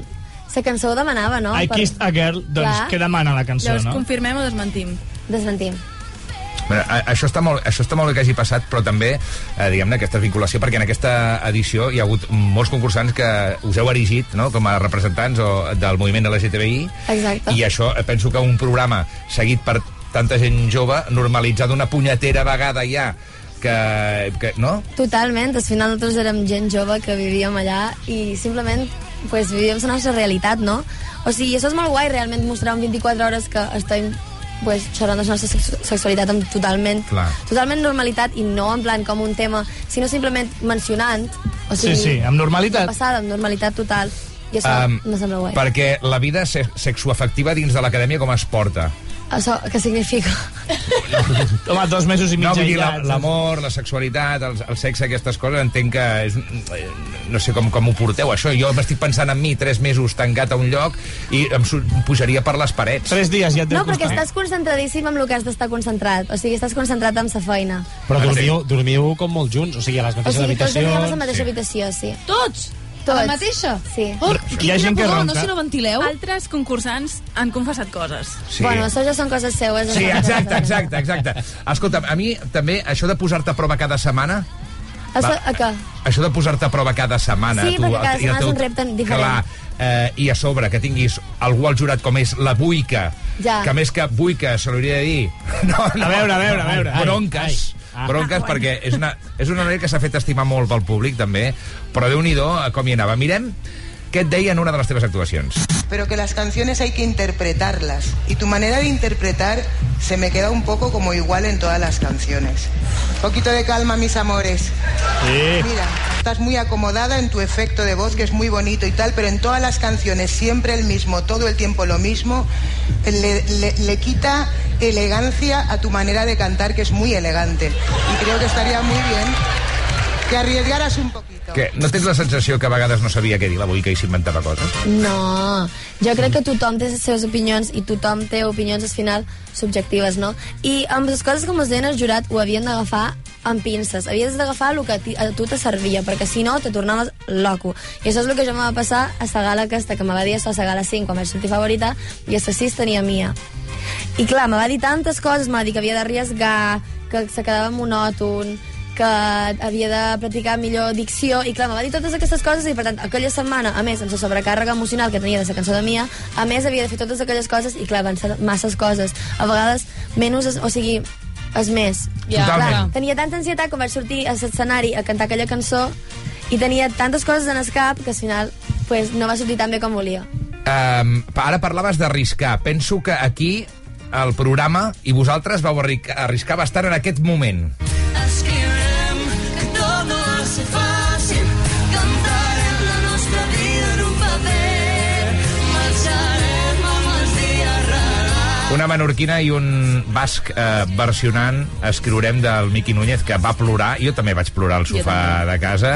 sa cançó ho demanava, no? I Per- Kissed a Girl, doncs Clar. què demana la cançó, Llavors, no? confirmem o desmentim? Desmentim. Bueno, a- això, està molt, això està molt bé que hagi passat, però també, eh, diguem-ne, aquesta vinculació, perquè en aquesta edició hi ha hagut molts concursants que us heu erigit no?, com a representants o, del moviment de la LGTBI, Exacte. i això, eh, penso que un programa seguit per tanta gent jove, normalitzar d'una punyetera vegada ja, que, que no? Totalment, al final nosaltres érem gent jove que vivíem allà i simplement pues, vivíem la nostra realitat, no? O sigui, això és molt guai, realment, mostrar en 24 hores que estem pues, xerrant de la nostra sex sexualitat amb totalment, Clar. totalment normalitat i no en plan com un tema, sinó simplement mencionant. O Sí, sigui, sí, amb normalitat. Passada, amb normalitat total. I això Um, me sembla guai. perquè la vida se sexoafectiva dins de l'acadèmia com es porta? Això què significa? Home, dos mesos i mig No, vull dir, la- aïllats. l'amor, la sexualitat, el, el sexe, aquestes coses, entenc que és, eh, no sé com, com ho porteu, això. Jo m'estic pensant en mi tres mesos tancat a un lloc i em su- em pujaria per les parets. Tres dies ja et No, perquè estàs concentradíssim amb el que has d'estar concentrat. O sigui, estàs concentrat en sa feina. Però dormiu, dormiu com molt junts, o sigui, a les O mateixes sigui, tots dormíem a la habitacions... mateixa habitació, sí. Tots? Tots. A la mateixa? Sí. Oh, Hi ha gent que ronca. No si no ventileu. Altres concursants han confessat coses. Sí. Bueno, això ja són coses seues. Sí, exacte, exacte, exacte. Escolta'm, a mi també això de posar-te a prova cada setmana... Això, Va. a què? Això de posar-te a prova cada setmana... Sí, perquè cada setmana és un repte diferent. Clar, eh, i a sobre que tinguis algú al jurat com és la Buica, Ja. que més que Buica se l'hauria de dir... No, no, A veure, a veure, a veure. Bronques. Ai, ai. Ah. Bronques, perquè és una, és una noia que s'ha fet estimar molt pel públic, també, però déu nhi com hi anava. Mirem què et deia en una de les teves actuacions. pero que las canciones hay que interpretarlas. Y tu manera de interpretar se me queda un poco como igual en todas las canciones. Un poquito de calma, mis amores. Mira, estás muy acomodada en tu efecto de voz, que es muy bonito y tal, pero en todas las canciones siempre el mismo, todo el tiempo lo mismo, le, le- le quita elegancia a tu manera de cantar, que es muy elegante. Y creo que estaría muy bien que arriesgaras un poquito. Que no tens la sensació que a vegades no sabia què dir la Buica i s'inventava coses? No, jo crec que tothom té les seves opinions i tothom té opinions al final subjectives, no? I amb les coses que mos deien el jurat ho havien d'agafar amb pinces. Havies d'agafar el que a tu te servia, perquè si no te tornaves loco. I això és el que jo em va passar a la gala aquesta, que me va dir això a la gala 5, quan vaig sortir favorita, i a la 6 tenia Mia. I clar, me va dir tantes coses, me va dir que havia d'arriesgar, que se quedava monòton, que havia de practicar millor dicció, i clar, me va dir totes aquestes coses, i per tant, aquella setmana, a més, amb la sobrecàrrega emocional que tenia de la cançó de Mia, a més havia de fer totes aquelles coses, i clar, van ser masses coses. A vegades, menys, o sigui, és més. Ja, Totalment. clar. tenia tanta ansietat quan vaig sortir a l'escenari a cantar aquella cançó, i tenia tantes coses en el cap que al final pues, no va sortir tan bé com volia. Um, ara parlaves d'arriscar. Penso que aquí, al programa, i vosaltres vau arri- arriscar bastant en aquest moment. Una menorquina i un basc eh, versionant escriurem del Miqui Núñez, que va plorar. Jo també vaig plorar al sofà de casa.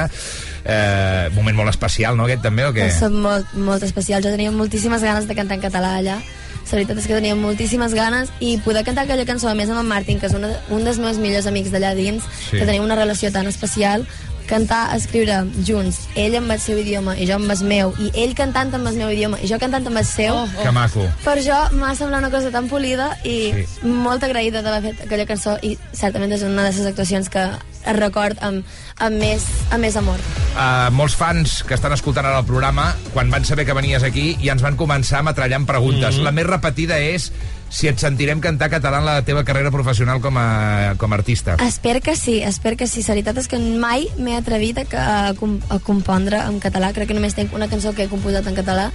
Eh, moment molt especial, no, aquest també, o què? Que són molt, molt especials. Jo tenia moltíssimes ganes de cantar en català allà. La veritat és que tenia moltíssimes ganes i poder cantar aquella cançó, a més amb en Martin, que és una, un dels meus millors amics d'allà dins, Sí. que tenim una relació tan especial, cantar, escriure junts, ell amb el seu idioma i jo amb el meu, i ell cantant amb el meu idioma i jo cantant amb el seu, oh, Que maco. per jo m'ha semblat una cosa tan polida i Sí. molt agraïda d'haver fet aquella cançó i certament és una de les actuacions que es record amb, amb, més, amb més amor. Uh, molts fans que estan escoltant ara el programa, quan van saber que venies aquí, ja ens van començar a metrallar amb preguntes. Mhm. La més repetida és si et sentirem cantar català en la teva carrera professional com a, com a artista. Espero que sí, espero que sí. La veritat és que mai m'he atrevit a, a, a compondre en català. Crec que només tinc una cançó que he composat en català.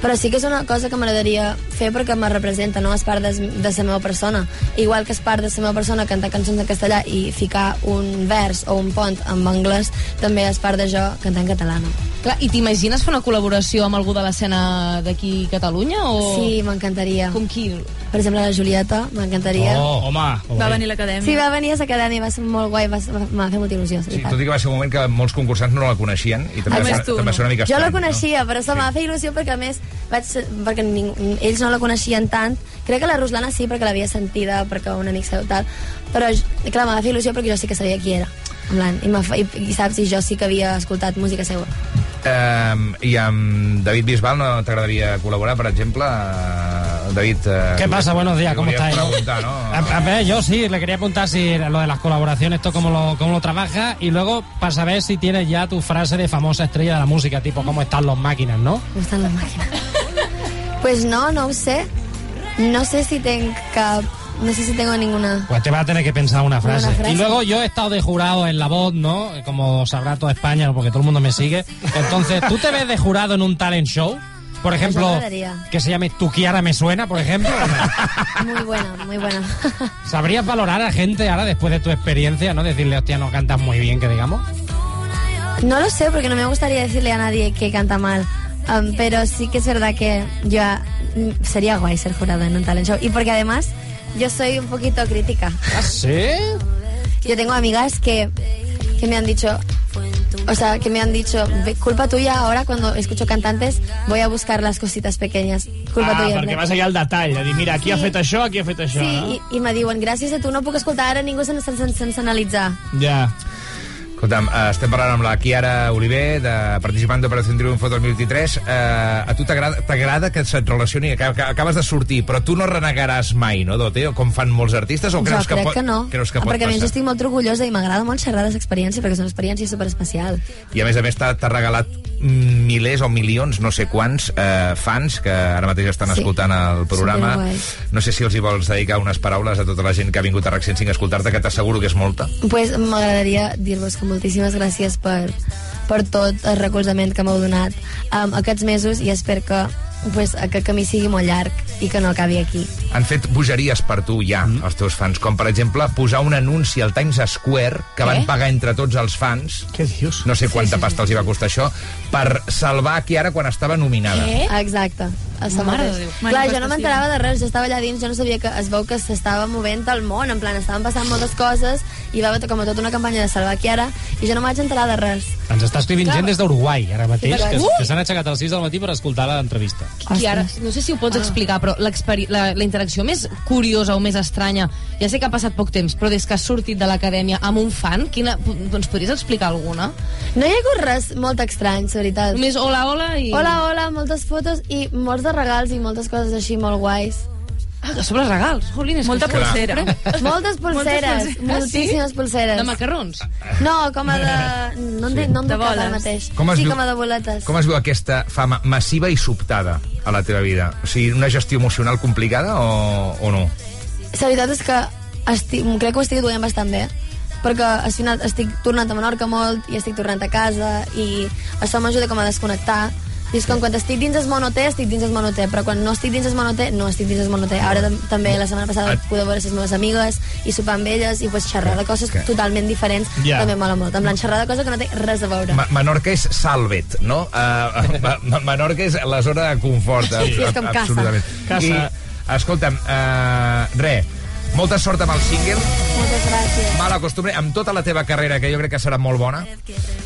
Però sí que és una cosa que m'agradaria fer perquè me representa, no? És part de, de la meva persona. Igual que és part de la meva persona cantar cançons en castellà i ficar un vers o un pont en anglès, també és part de jo cantar en català, no? Clar, I t'imagines fer una col·laboració amb algú de l'escena d'aquí a Catalunya? O... Sí, m'encantaria. Com qui? Per exemple, la Julieta, m'encantaria. Oh, home. Va venir a l'acadèmia. Sí, va venir a l'acadèmia, va ser molt guai, va, ser- m'ha fet molta il·lusió. Sí, tot i que va ser un moment que molts concursants no la coneixien i també, A va, més tu, també va ser una mica Jo la estrany, coneixia, però això m'ha fet il·lusió perquè, a més, vaig, perquè ning, ells no la coneixien tant. Crec que la Ruslana sí, perquè l'havia sentida, perquè un amic seu tal. Però, clar, m'ha fet il·lusió perquè jo sí que sabia qui era. Plan, i, i, i, saps, i jo sí que havia escoltat música seva. Eh, I amb David Bisbal no t'agradaria col·laborar, per exemple? Eh, David... Eh, ¿Qué pasa? Buenos días, ¿cómo estáis? ¿no? A, a ver, yo sí, le quería preguntar si lo de las colaboraciones, esto cómo lo, cómo lo trabaja y luego para saber si tienes ya tu frase de famosa estrella de la música, tipo cómo están los máquinas, ¿no? ¿Cómo están las máquinas? Pues no, no ho sé. No sé si tengo cap... No sé si tengo ninguna... Pues te vas a tener que pensar una frase. Una frase. Y luego yo he estado de jurado en La Voz, ¿no? Como sabrá toda España, porque todo el mundo me sigue. Entonces, ¿tú te ves de jurado en un talent show? Por ejemplo, que se llame Tu Kiara me suena, por ejemplo. Muy buena, muy buena. ¿Sabrías valorar a gente ahora después de tu experiencia, no? Decirle, hostia, no cantas muy bien, que digamos. No lo sé, porque no me gustaría decirle a nadie que canta mal. Um, pero sí que es verdad que yo mm, sería guay ser jurada en un talent show. Y porque además yo soy un poquito crítica. ¿Ah, sí? Yo tengo amigas que, que me han dicho, o sea, que me han dicho, "Ve, culpa tuya ahora cuando escucho cantantes, voy a buscar las cositas pequeñas. Culpa ah, tuya. perquè vas allà al detall, de dir, mira, aquí Sí. ha fet això, aquí ha fet això. Sí, no? i, i me diuen, gràcies a tu no puc escoltar ara ningú sense, sense, sense analitzar. Ja. Escolta'm, eh, estem parlant amb la Chiara Oliver, de, participant d'Operació Triunfo 2023. Eh, a tu t'agrada que se't relacioni, que, que acabes de sortir, però tu no renegaràs mai, no, Dote? O com fan molts artistes? O jo creus crec que, pot, que no, creus que pot perquè a més jo estic molt orgullosa i m'agrada molt xerrar de l'experiència perquè és una experiència superespecial. I a més a més t'ha regalat milers o milions, no sé quants, eh, fans que ara mateix estan Sí. escoltant el programa. No sé si els hi vols dedicar unes paraules a tota la gent que ha vingut a RAC 105 a escoltar-te, que t'asseguro que és molta. pues m'agradaria dir-vos que moltíssimes gràcies per, per tot el recolzament que m'heu donat um, aquests mesos i espero que pues, aquest camí sigui molt llarg i que no acabi aquí. Han fet bogeries per tu ja, mm. els teus fans, com per exemple posar un anunci al Times Square que Què? van pagar entre tots els fans. Què dius? No sé quanta Sí, sí, pasta els hi va costar això, per salvar Kiara quan estava nominada. Exacte. A sa Mare mateix. de Déu. Clar, jo no m'enterava de res, jo estava allà dins, jo no sabia que es veu que s'estava movent el món, en plan, estaven passant moltes coses, i va haver com a tota una campanya de salvar Chiara, i jo no m'haig enterar de res. Ens està escrivint Clar. gent des d'Uruguai, ara mateix, Sí, que, uh! que s'han aixecat al 6 del matí per escoltar l'entrevista. Chiara, no sé si ho pots explicar, però la, la interacció més curiosa o més estranya, ja sé que ha passat poc temps, però des que has sortit de l'acadèmia amb un fan, quina, doncs podries explicar alguna? No hi ha hagut res molt estrany, la veritat. Només hola, hola i... Hola, hola, moltes fotos i molts de regals i moltes coses així molt guais. Ah, a sobre regals. Jolines, Molta que- pulsera. Moltes pulseres, pulseres. moltíssimes pulseres. De macarrons? No, com a de... No en, sí. no en De de boles. mateix. Com es sí, diu- com a de boletes. Com es viu aquesta fama massiva i sobtada a la teva vida? O sigui, una gestió emocional complicada o, o no? La veritat és que estic, crec que ho estic duent bastant bé perquè al final estic tornant a Menorca molt i estic tornant a casa i això m'ajuda com a desconnectar i és com quan estic dins el monoté, estic dins el monoté, però quan no estic dins el monoté, no estic dins el monoté. Ara tam també la setmana passada Et- pude veure les meves amigues i sopar amb elles i pues, xerrar de coses Que- totalment diferents Ja. també mola molt. En plan, xerrar de coses que no té res a veure. Ma Menorca és salvet, no? Uh, ma ma Menorca és la zona de confort. Sí, sí, és com casa. absolutament. Casa. I, escolta'm, uh, re, molta sort amb el single, Moltes gràcies. mal acostumbre, amb tota la teva carrera, que jo crec que serà molt bona,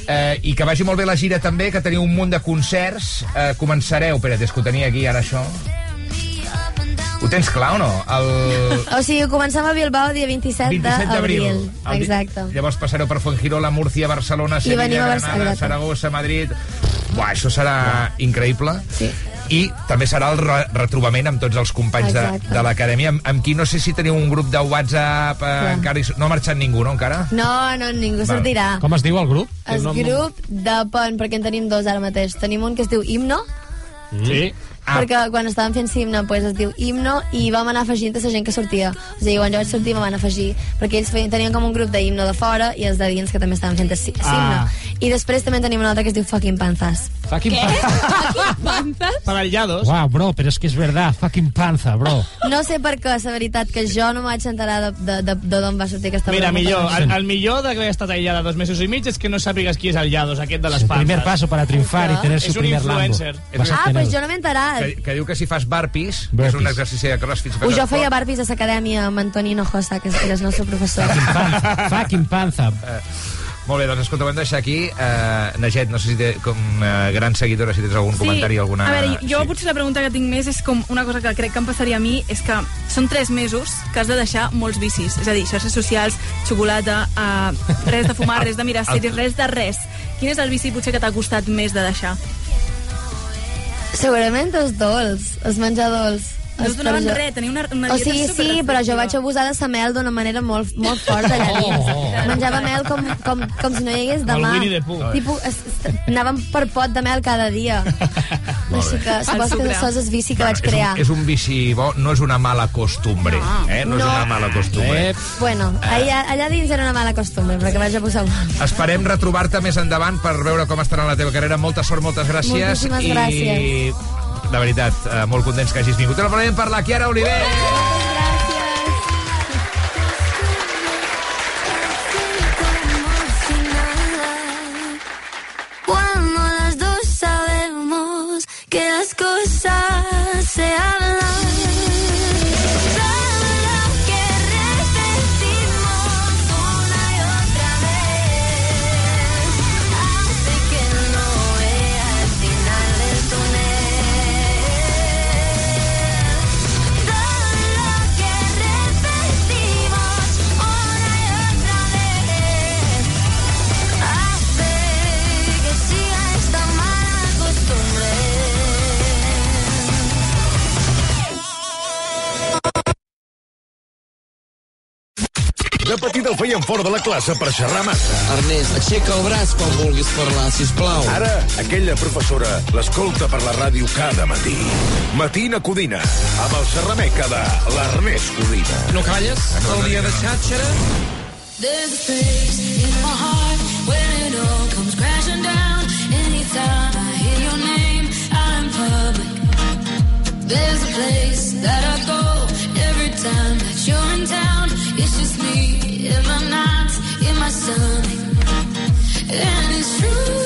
eh, i que vagi molt bé la gira també, que teniu un munt de concerts. Eh, començareu, espera't, és que ho tenia aquí, ara això. Ho tens clar o no? El... O sigui, comencem a Bilbao dia 27, 27 d'abril. di- Exacte. Llavors passareu per Fuengirola, Múrcia, Barcelona, Sevilla, Barcelona, Granada. Saragossa, Madrid... Buah, això serà increïble. Sí. I també serà el re retrobament amb tots els companys de, Exacte. de l'acadèmia, amb, amb qui no sé si teniu un grup de WhatsApp, eh, Clar. encara hi, no ha marxat ningú, no, encara? No, no, ningú sortirà. Com es diu el grup? El nom- grup depèn, perquè en tenim dos ara mateix. Tenim un que es diu Himno, Sí. Ah. perquè quan estàvem fent Himno pues, es diu Himno i vam anar afegint a la gent que sortia. O sigui, quan jo vaig sortir me van afegir, perquè ells feien, tenien com un grup d'Himno de fora i els de dins que també estaven fent Himno. Ah. I després també tenim un altre que es diu Fucking Panzas. Fucking panza. Parallados. Wow, bro, pero es que es verdad. Fucking panza, bro. No sé per què, la veritat, que jo no m'haig enterar de, de, de, de d'on va sortir aquesta Mira, broma. millor, però- el, el millor d'haver estat aïllada dos mesos i mig és que no sàpigues qui és el Llados, aquest de les El panzas. primer paso para triunfar y tener su És primer Lambo. influencer. Ah, pues jo no m'he enterat. Que, que diu que si fas burpees, que és un exercici de crossfit... Pues jo feia barpis a l'acadèmia amb Antonino Josa, que és el nostre professor. Panza, fucking panza. Molt bé, doncs escolta, ho hem de deixar aquí. Eh, Naget, no sé si té, com eh, gran seguidora, si tens algun comentari, alguna... A veure, jo sí. potser la pregunta que tinc més és com una cosa que crec que em passaria a mi, és que són tres mesos que has de deixar molts vicis. És a dir, xarxes socials, xocolata, eh, res de fumar, res de mirar sèries, res de res. Quin és el vici potser que t'ha costat més de deixar? Segurament els dolç, els menjar dolç. No us donaven res, tenia una, una O dieta sigui, sí, però jo vaig abusar de sa mel d'una manera molt, molt forta allà dins. Oh. Menjava mel com, com, com si no hi hagués demà. El Winnie the Pooh. Tipo, es, es, anàvem per pot de mel cada dia. Així que supos que això és el vici que vaig és, crear. un, és un vici bo, no és una mala costumbre. Eh? No, és No. una mala costumbre. Eh, Bueno, allà, allà dins era una mala costumbre, perquè vaig abusar molt. Esperem retrobar-te més endavant per veure com estarà la teva carrera. Molta sort, moltes gràcies. Moltíssimes I, gràcies. De veritat, eh, molt contents que hagis vingut. Ara parlarem per la Chiara Oliver. Cuando las dos sabemos que las cosas se hablan. Petit el feien fora de la classe per xerrar massa. Ernest, aixeca el braç quan vulguis parlar, sisplau. Ara, aquella professora l'escolta per la ràdio cada matí. Matina Codina, amb el xerrameca de l'Ernest Codina. No calles? El dia de xàtxera? There's a place in my heart when it all comes crashing down. Anytime I hear your name in public. There's a place that I go every time that you're in town. It's just me in my nights, in my stomach. And it's true,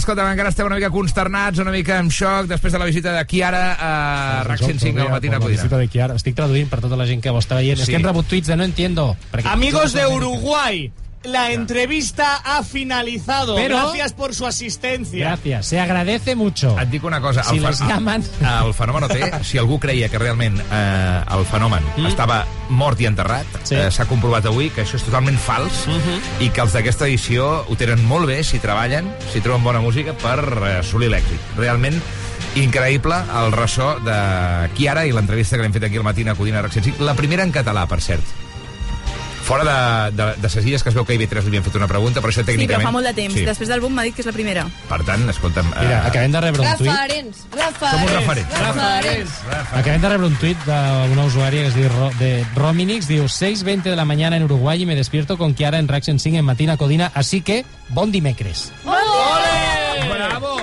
escolta, encara estem una mica consternats, una mica en xoc, després de la visita de Kiara a RAC 105 al matí a la Codina. visita de Kiara. Estic traduint per tota la gent que ho està veient. Sí. És que hem rebut tuits de no entiendo. Amigos de Uruguay, la entrevista ha finalizado. Pero- Gracias por su asistencia. Gracias, se agradece mucho. Et dic una cosa, Si el, les llaman... el fenomen té, si algú creia que realment eh, el fenomen mm. estava mort i enterrat, Sí. eh, s'ha comprovat avui que això és totalment fals mm -hmm. i que els d'aquesta edició ho tenen molt bé si treballen, si troben bona música per eh, assolir l'èxit. Realment increïble el ressò de Kiara i l'entrevista que l'hem fet aquí al matí a Codina RAC 105. La primera en català, per cert. Fora de, de, de ses illes, que es veu que a IB3 li havien fet una pregunta, però això Sí, però tècnicament... fa molt de temps. Sí. Després del boom m'ha dit que és la primera. Per tant, escolta'm... Mira, acabem de rebre un tuit. Referents, referents. Som un referent. Referents. Acabem de rebre un tuit d'una usuària que es diu Ro, de Rominix, diu 6.20 de la mañana en Uruguay y me despierto con Kiara en Rack 105 en Matina Codina, así que bon dimecres. Bravo!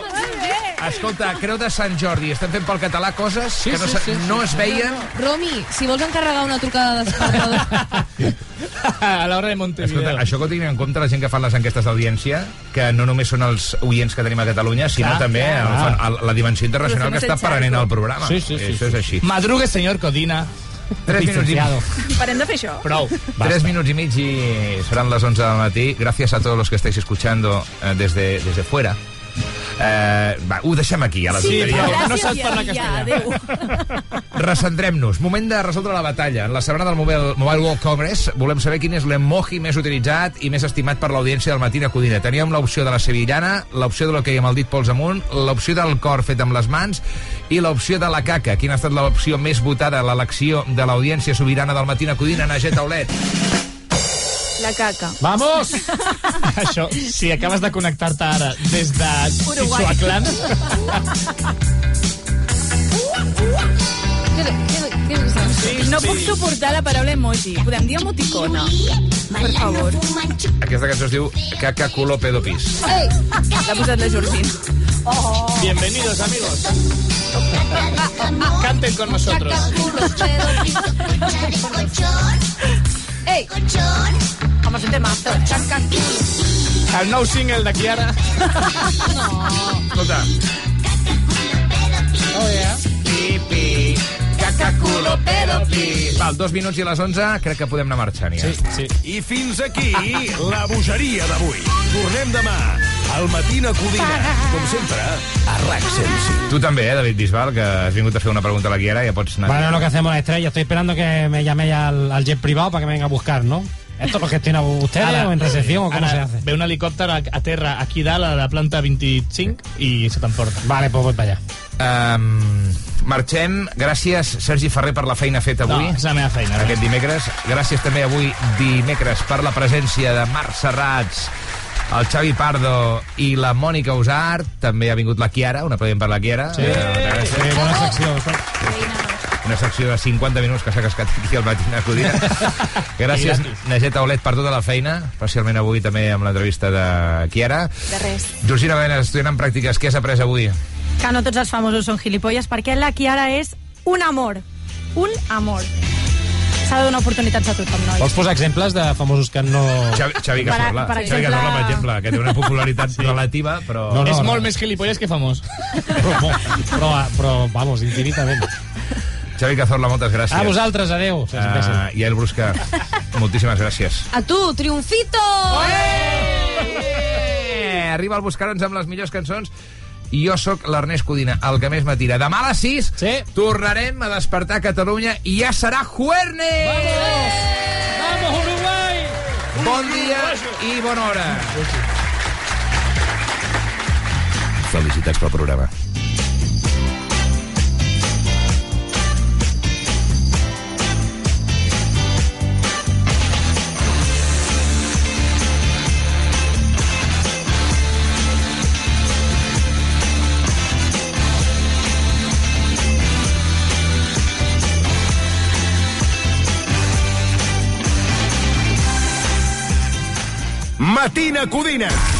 Escolta, Creu de Sant Jordi, estem fent pel català coses sí, que no, sí, sí, no es veien. Romi, si vols encarregar una trucada de despertador... a l'hora de Escolta, Montevideo. això que ho tinguin en compte la gent que fan les enquestes d'audiència, que no només són els oients que tenim a Catalunya, sinó Clar, també clar. el, fan- el, la dimensió internacional que està el prenent charco. el programa. Sí, sí, sí, Això és així. Madrugue, señor Codina. Tres minuts, i, Parem de fer això? Prou. tres minuts y mig y serán las 11 del matí. Gracias a todos los que estáis escuchando eh, desde, desde fuera. Eh, va, ho deixem aquí, a la Sí, tonteria. però no saps parlar castellà. Recentrem-nos. Moment de resoldre la batalla. En la setmana del Mobile, Mobile World Congress volem saber quin és l'emoji més utilitzat i més estimat per l'audiència del matí a Codina. Teníem l'opció de la sevillana, l'opció de l'hoquei amb el dit pols amunt, l'opció del cor fet amb les mans i l'opció de la caca. Quina ha estat l'opció més votada a l'elecció de l'audiència sobirana del matí a Codina, Naget Aulet? La caca. Vamos! Això, si acabes de connectar-te ara des de Uruguai. Tixuaclan, no puc suportar la paraula emoji. Podem dir emoticona? Per favor. Aquesta cançó es diu Caca culo pedo pis. Ei! L'ha posat la Jordín. bienvenidos amigos. Canten con nosotros. Ei! Home, és un temazo. El nou single de Kiara. Escolta. Oh, yeah. Pipi, caca culo pedo pis. Val, dos minuts i a les 11 crec que podem anar marxant ja. Sí, sí. I fins aquí la bogeria d'avui. Tornem demà al Matina Codina, com sempre, a RAC 105. Tu també, eh, David Bisbal, que has vingut a fer una pregunta a la Guiara, ja pots anar. Bueno, lo que hacemos la estrella. Estoy esperando que me llaméis al, al jet privado para que me venga a buscar, ¿no? ¿Esto lo gestiona ustedes Ara, o en recepción o cómo ara se hace? Ve un helicòpter a, a terra aquí dalt, a la planta 25, i se t'emporta. Vale, pues voy para allá. Um, marxem. Gràcies, Sergi Ferrer, per la feina feta avui. No, és la meva feina. Aquest dimecres. Gràcies també avui, dimecres, per la presència de Marc Serrats, el Xavi Pardo i la Mònica Usart. També ha vingut la Chiara, un aplaudiment per la Chiara. Sí. Eh. Sí, bona secció. una secció de 50 minuts que s'ha cascat aquí al Matina Codina. Gràcies, Negeta Olet, per tota la feina, especialment avui també amb l'entrevista de Kiara. De res. Georgina Baena, estudiant en pràctiques, què has après avui? Que no tots els famosos són gilipolles, perquè la Kiara és un amor. Un amor. S'ha de donar oportunitats a tothom, nois. Vols posar exemples de famosos que no... Xavi, Xavi Per Cazorla, per Xavi exemple- Cazorla, per exemple, que té una popularitat sí. relativa, però... No, no, és no. molt més gilipolles que famós. Però, però, però vamos, infinitament. Xavi Cazorla, moltes gràcies. A vosaltres, adeu. Uh, I a El Brusca, moltíssimes gràcies. A tu, triomfito! Eh, arriba el Buscar-nos amb les millors cançons i jo sóc l'Ernest Codina, el que més m'atira. Demà a les 6 sí. tornarem a despertar Catalunya i ja serà Juernes! ¡Vamos, Uruguai! Bon dia i bona hora. Felicitats pel programa. Matina Codina.